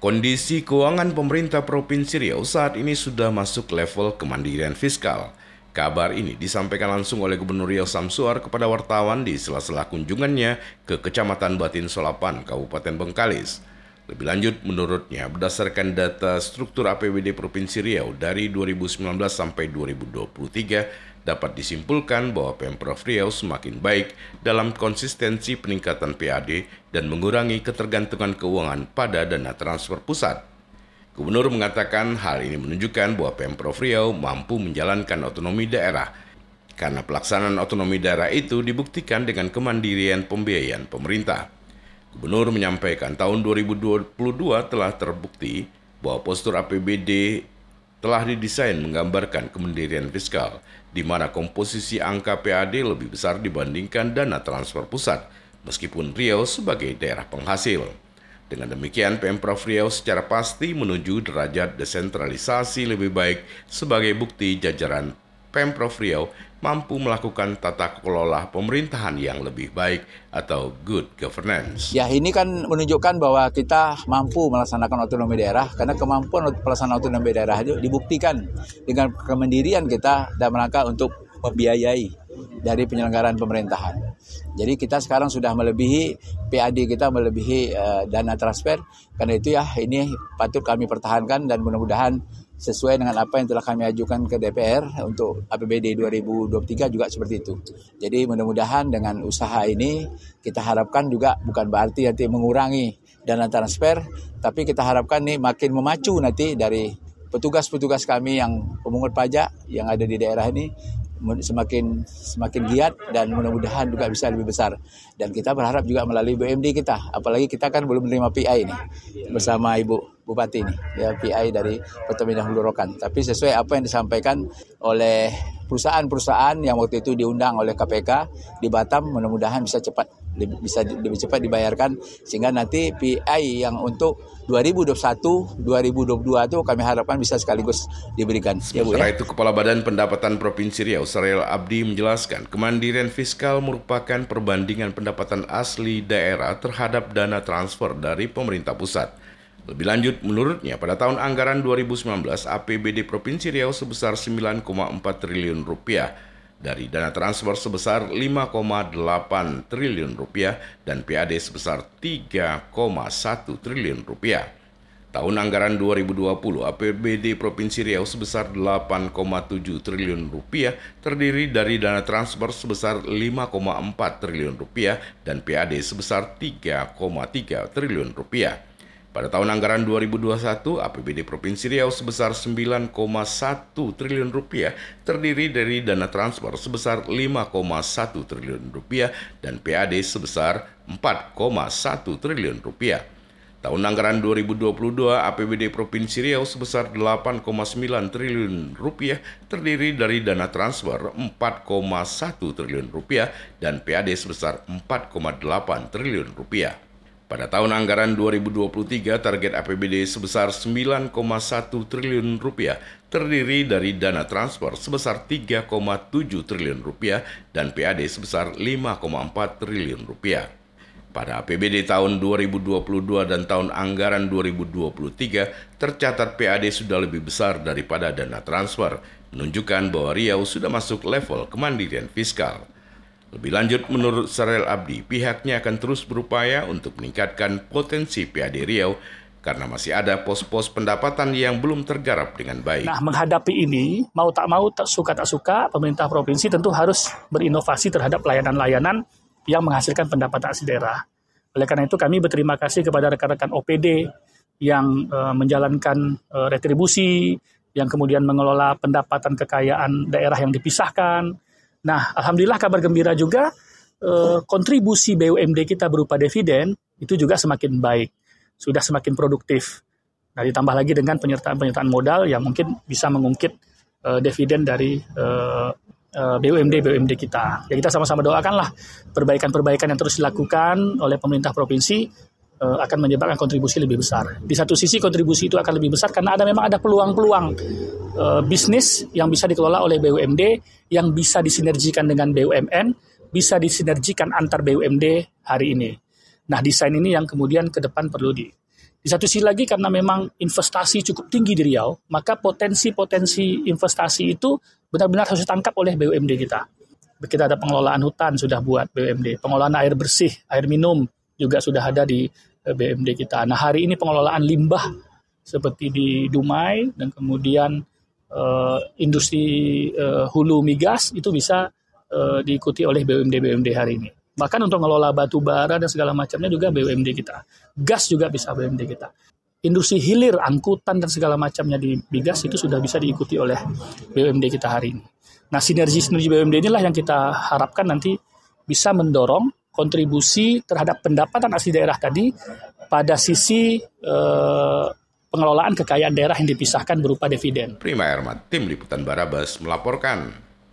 Kondisi keuangan pemerintah Provinsi Riau saat ini sudah masuk level kemandirian fiskal. Kabar ini disampaikan langsung oleh Gubernur Riau Samsuar kepada wartawan di sela-sela kunjungannya ke Kecamatan Batin Solapan, Kabupaten Bengkalis. Lebih lanjut, menurutnya berdasarkan data struktur APBD Provinsi Riau dari 2019 sampai 2023, dapat disimpulkan bahwa Pemprov Riau semakin baik dalam konsistensi peningkatan PAD dan mengurangi ketergantungan keuangan pada dana transfer pusat. Gubernur mengatakan hal ini menunjukkan bahwa Pemprov Riau mampu menjalankan otonomi daerah karena pelaksanaan otonomi daerah itu dibuktikan dengan kemandirian pembiayaan pemerintah. Gubernur menyampaikan tahun 2022 telah terbukti bahwa postur APBD telah didesain menggambarkan kemandirian fiskal, di mana komposisi angka PAD lebih besar dibandingkan dana transfer pusat, meskipun Riau sebagai daerah penghasil. Dengan demikian, Pemprov Riau secara pasti menuju derajat desentralisasi lebih baik sebagai bukti jajaran Pemprov Riau mampu melakukan tata kelola pemerintahan yang lebih baik atau good governance. Ya ini kan menunjukkan bahwa kita mampu melaksanakan otonomi daerah karena kemampuan pelaksanaan otonomi daerah itu dibuktikan dengan kemandirian kita dan rangka untuk membiayai dari penyelenggaraan pemerintahan. Jadi kita sekarang sudah melebihi PAD kita melebihi uh, dana transfer karena itu ya ini patut kami pertahankan dan mudah-mudahan sesuai dengan apa yang telah kami ajukan ke DPR untuk APBD 2023 juga seperti itu. Jadi mudah-mudahan dengan usaha ini kita harapkan juga bukan berarti nanti mengurangi dana transfer, tapi kita harapkan nih makin memacu nanti dari petugas-petugas kami yang pemungut pajak yang ada di daerah ini semakin semakin giat dan mudah-mudahan juga bisa lebih besar. Dan kita berharap juga melalui BMD kita, apalagi kita kan belum menerima PI ini bersama Ibu Bupati ini, ya PI dari Pertamina Hulu Rokan. Tapi sesuai apa yang disampaikan oleh perusahaan-perusahaan yang waktu itu diundang oleh KPK di Batam, mudah-mudahan bisa cepat bisa lebih cepat dibayarkan sehingga nanti PI yang untuk 2021 2022 itu kami harapkan bisa sekaligus diberikan. Ya, Bu, ya? itu Kepala Badan Pendapatan Provinsi Riau Sarel Abdi menjelaskan kemandirian fiskal merupakan perbandingan pendapatan asli daerah terhadap dana transfer dari pemerintah pusat. Lebih lanjut, menurutnya pada tahun anggaran 2019 APBD Provinsi Riau sebesar 9,4 triliun rupiah dari dana transfer sebesar 5,8 triliun rupiah dan PAD sebesar 3,1 triliun rupiah. Tahun anggaran 2020 APBD Provinsi Riau sebesar 8,7 triliun rupiah terdiri dari dana transfer sebesar 5,4 triliun rupiah dan PAD sebesar 3,3 triliun rupiah. Pada tahun anggaran 2021, APBD Provinsi Riau sebesar 9,1 triliun rupiah terdiri dari dana transfer sebesar 5,1 triliun rupiah dan PAD sebesar 4,1 triliun rupiah. Tahun anggaran 2022 APBD Provinsi Riau sebesar 8,9 triliun rupiah terdiri dari dana transfer 4,1 triliun rupiah dan PAD sebesar 4,8 triliun rupiah. Pada tahun anggaran 2023, target APBD sebesar 9,1 triliun rupiah terdiri dari dana transfer sebesar 3,7 triliun rupiah dan PAD sebesar 5,4 triliun rupiah. Pada APBD tahun 2022 dan tahun anggaran 2023, tercatat PAD sudah lebih besar daripada dana transfer, menunjukkan bahwa Riau sudah masuk level kemandirian fiskal. Lebih lanjut, menurut Sarel Abdi, pihaknya akan terus berupaya untuk meningkatkan potensi PAD Riau karena masih ada pos-pos pendapatan yang belum tergarap dengan baik. Nah, menghadapi ini, mau tak mau, tak suka tak suka, pemerintah provinsi tentu harus berinovasi terhadap layanan-layanan yang menghasilkan pendapatan asli daerah. Oleh karena itu, kami berterima kasih kepada rekan-rekan OPD yang uh, menjalankan uh, retribusi, yang kemudian mengelola pendapatan kekayaan daerah yang dipisahkan, Nah, alhamdulillah kabar gembira juga eh, kontribusi BUMD kita berupa dividen itu juga semakin baik, sudah semakin produktif. Nah, ditambah lagi dengan penyertaan-penyertaan modal yang mungkin bisa mengungkit eh, dividen dari eh, BUMD BUMD kita. Ya kita sama-sama doakanlah perbaikan-perbaikan yang terus dilakukan oleh pemerintah provinsi akan menyebabkan kontribusi lebih besar. Di satu sisi kontribusi itu akan lebih besar karena ada memang ada peluang-peluang uh, bisnis yang bisa dikelola oleh BUMD yang bisa disinergikan dengan BUMN, bisa disinergikan antar BUMD hari ini. Nah, desain ini yang kemudian ke depan perlu di Di satu sisi lagi karena memang investasi cukup tinggi di Riau, maka potensi-potensi investasi itu benar-benar harus ditangkap oleh BUMD kita. Kita ada pengelolaan hutan sudah buat BUMD, pengelolaan air bersih, air minum juga sudah ada di eh, BUMD kita. Nah hari ini pengelolaan limbah seperti di Dumai dan kemudian uh, industri uh, hulu migas itu bisa uh, diikuti oleh BUMD BUMD hari ini. Bahkan untuk mengelola batu bara dan segala macamnya juga BUMD kita. Gas juga bisa BUMD kita. Industri hilir, angkutan dan segala macamnya di migas itu sudah bisa diikuti oleh BUMD kita hari ini. Nah, sinergi-sinergi BUMD inilah yang kita harapkan nanti bisa mendorong kontribusi terhadap pendapatan asli daerah tadi pada sisi eh, pengelolaan kekayaan daerah yang dipisahkan berupa dividen. Prima Ermat, Tim Liputan Barabas melaporkan.